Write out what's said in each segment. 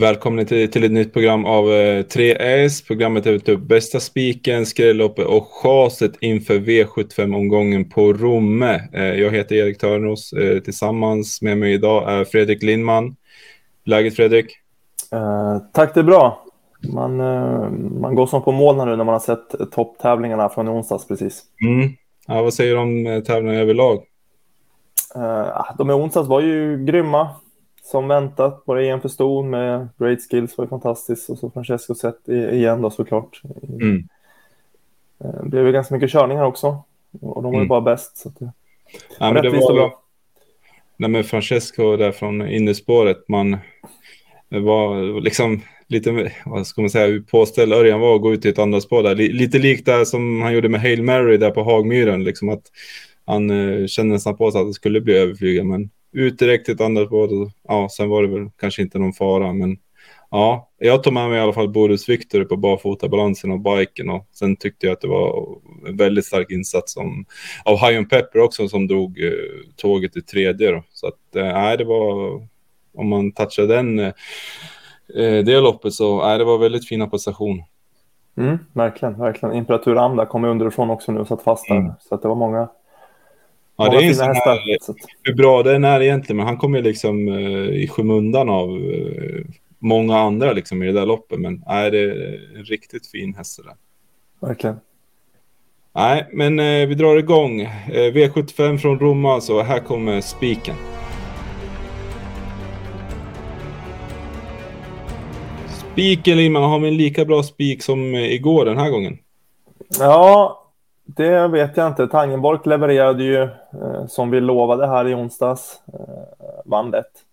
Välkomna till, till ett nytt program av eh, 3S. Programmet är typ bästa spiken, skrälloppet och chaset inför V75-omgången på Romme. Eh, jag heter Erik Törnros. Eh, tillsammans med mig idag är Fredrik Lindman. Läget Fredrik? Eh, tack, det är bra. Man, eh, man går som på mål nu när man har sett topptävlingarna från onsdags precis. Mm. Ja, vad säger du om eh, tävlingarna överlag? De i onsdags var ju grymma som väntat. Både EM för ston med Great Skills var ju fantastiskt och så Francesco sett igen då såklart. Mm. Eh, det blev ju ganska mycket körningar också och de var ju mm. bara bäst. Så det ja, men det var... bra. Nej, men Francesco där från innerspåret, man var liksom lite, vad ska man säga, påställd Örjan var att gå ut i ett andra spår där. Lite likt där som han gjorde med Hail Mary där på Hagmyren, liksom att han eh, kände nästan på sig att det skulle bli överflygad, men ut direkt till ett annat båt. Ja, sen var det väl kanske inte någon fara, men ja, jag tog med mig i alla fall Boris Victor på barfotabalansen och biken och sen tyckte jag att det var en väldigt stark insats som, av High Pepper också som drog eh, tåget i tredje då. Så att eh, det var om man touchade den eh, det loppet så nej, det var väldigt fina prestation. Mm, verkligen, verkligen. Imperatur Amda kom underifrån också nu och satt fast där. Mm. Så att det var många Ja, det är en här, hur bra den är egentligen, men han kommer liksom uh, i skymundan av uh, många andra liksom i det där loppet. Men nej, det är en riktigt fin häst där. Verkligen. Nej, men uh, vi drar igång. V75 från Roma, så här kommer spiken. Spiken, Lindman, har vi en lika bra spik som igår den här gången? Ja, det vet jag inte. Tangenborg levererade ju eh, som vi lovade här i onsdags. Eh, vann lätt.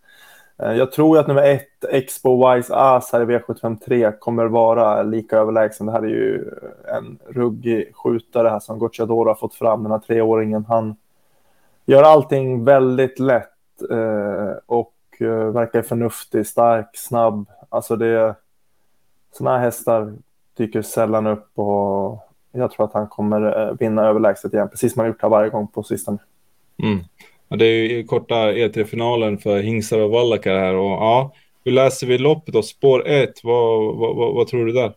Eh, jag tror att nummer ett, Expo Wise As här i V753 kommer vara lika överlägsen. Det här är ju en ruggig skjutare här som Gucciador har fått fram, den här treåringen. Han gör allting väldigt lätt eh, och eh, verkar förnuftig, stark, snabb. Alltså det... Sådana här hästar dyker sällan upp och jag tror att han kommer eh, vinna överlägset igen, precis som han gjort här varje gång på sistone. Mm. Ja, det är ju korta E3-finalen för Hingsar och Wallaka här och ja, hur läser vi loppet då? Spår 1, vad, vad, vad, vad, tror du där?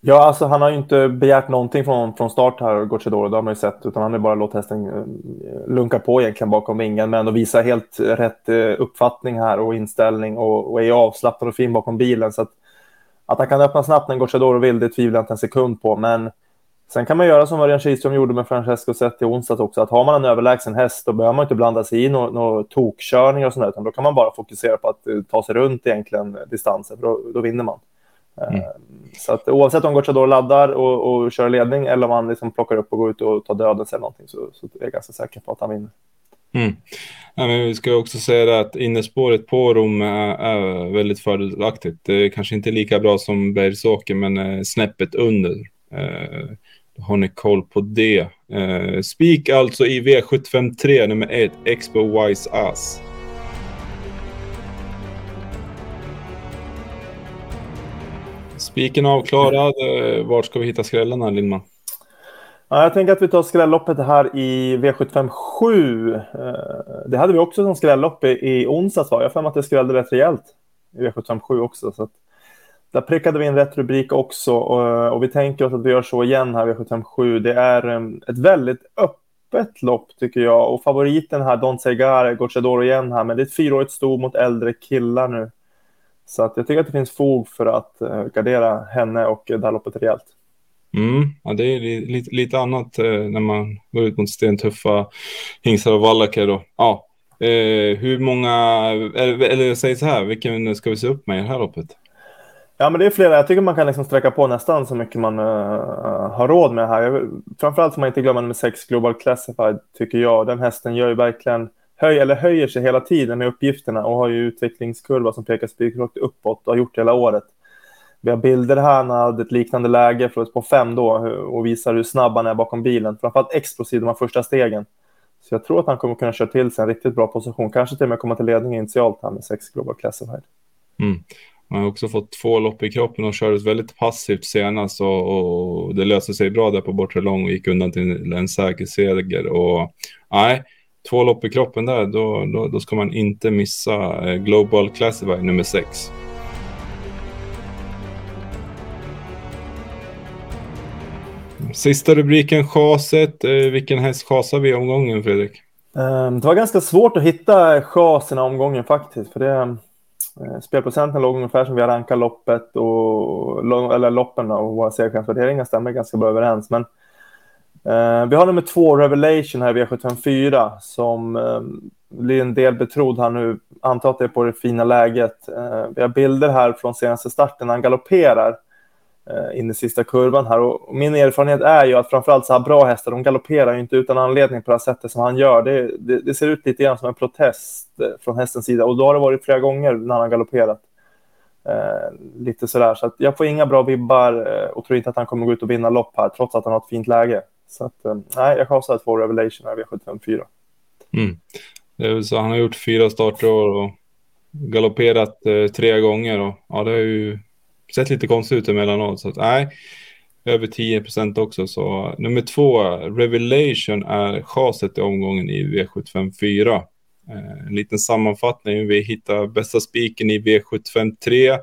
Ja, alltså han har ju inte begärt någonting från, från start här, Gocciadoro, det har man ju sett, utan han har bara låtit hästen eh, lunka på egentligen bakom vingen, men ändå visa helt rätt eh, uppfattning här och inställning och, och är avslappnad och fin bakom bilen, så att att han kan öppna snabbt när Gocciadoro vill, det tvivlar jag inte en sekund på. Men sen kan man göra som Örjan Kihlström gjorde med Francesco Zet i onsdags också. Att har man en överlägsen häst, då behöver man inte blanda sig i några no, tokkörningar och sådär, utan då kan man bara fokusera på att uh, ta sig runt egentligen distansen, för då, då vinner man. Eh, mm. Uh, så att oavsett om Gocciadoro laddar och, och kör ledning eller om han liksom plockar upp och går ut och tar döden eller någonting så, så är jag ganska säker på att han vinner. Mm. Ja, men vi ska också säga att innerspåret på Rom är, är, väldigt fördelaktigt. Det är kanske inte lika bra som Bergsåker, men eh, snäppet under. Eh, har ni koll på det? Eh, Spik alltså i V753 nummer 1, Expo Wise Ass. Spiken avklarad. Eh, vart ska vi hitta skrällarna, Lindman? Ja, jag tänker att vi tar skrälloppet här i V75 7. Eh, det hade vi också som skrällopp i, i onsdags. Va? Jag har att det skrällde rätt rejält i V757 också. Så att, där prickade vi in rätt rubrik också och, och, vi tänker oss att vi gör så igen här i V757. Det är um, ett väldigt öppet lopp tycker jag och favoriten här, Don Segar, Gocciadoro igen här, men det är ett fyraårigt sto mot äldre killar nu. Så att jag tycker att det finns fog för att uh, gardera henne och det här loppet rejält. Mm, ja, det är lite, lite annat eh, när man går ut mot stentuffa hingstar och vallacker. ja, eh, hur många, eller, eller jag säger så här, vilken ska vi se upp med i det här loppet? Ja, men det är flera. Jag tycker man kan liksom sträcka på nästan så mycket man uh, har råd med här. Jag, framförallt får man inte glömma nummer 6 Global Classified, tycker jag. Den hästen gör ju verkligen höj, eller höjer sig hela tiden med uppgifterna och har ju utvecklingskurva som pekar spikrakt uppåt och har gjort det hela året. Vi har bilder här när han hade ett liknande läge för på fem då och visar hur snabb han är bakom bilen. Framförallt explosiv de här första stegen. Så jag tror att han kommer kunna köra till sig en riktigt bra position. Kanske till och med komma till ledning initialt här med sex Global Classified. Mm. Han har också fått två lopp i kroppen och kördes väldigt passivt senast och, och det löste sig bra där på bortre lång och gick undan till en säker seger. Och, nej, två lopp i kroppen där, då, då, då ska man inte missa eh, Global Classified nummer sex. Sista rubriken, chaset. Eh, vilken häst chasar vi i omgången, Fredrik? Ehm, det var ganska svårt att hitta chas i omgången faktiskt. För det, eh, spelprocenten låg ungefär som vi har rankat loppet och eller loppen och våra segerchansvärderingar stämmer ganska bra överens. Men eh, vi har nummer två, Revelation här V754 som eh, blir en del betrodd här nu. Antar att det är på det fina läget. Eh, vi har bilder här från senaste starten när han galopperar eh, Eh, in i sista kurvan här. Och min erfarenhet är ju att framförallt så här bra hästar, de galopperar ju inte utan anledning på det här sättet som han gör. Det, det, det, ser ut lite grann som en protest eh, från hästens sida och då har det varit flera gånger när han har galopperat. Eh, lite sådär, så att jag får inga bra vibbar eh, och tror inte att han kommer gå ut och vinna lopp här, trots att han har ett fint läge. Så att, eh, jag chansar två Revelation här V754. Mm. Så han har gjort fyra starter och galopperat eh, tre gånger och ja, det är ju sett lite konstigt ut emellanåt. Så att, nej, över 10 procent också. Så nummer två, Revelation, är chaset i omgången i V754. Eh, en liten sammanfattning. Vi hittar bästa spiken i V753.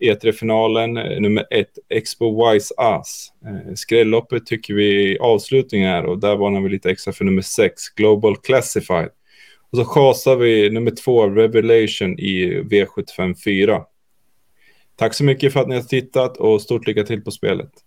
E3-finalen, eh, nummer ett, Expo Wise Ass. Eh, skrälloppet tycker vi avslutningen är och där varnar vi lite extra för nummer sex, Global Classified. Och så chasar vi nummer två, Revelation i V754. Tack så mycket för att ni har tittat och stort lycka till på spelet.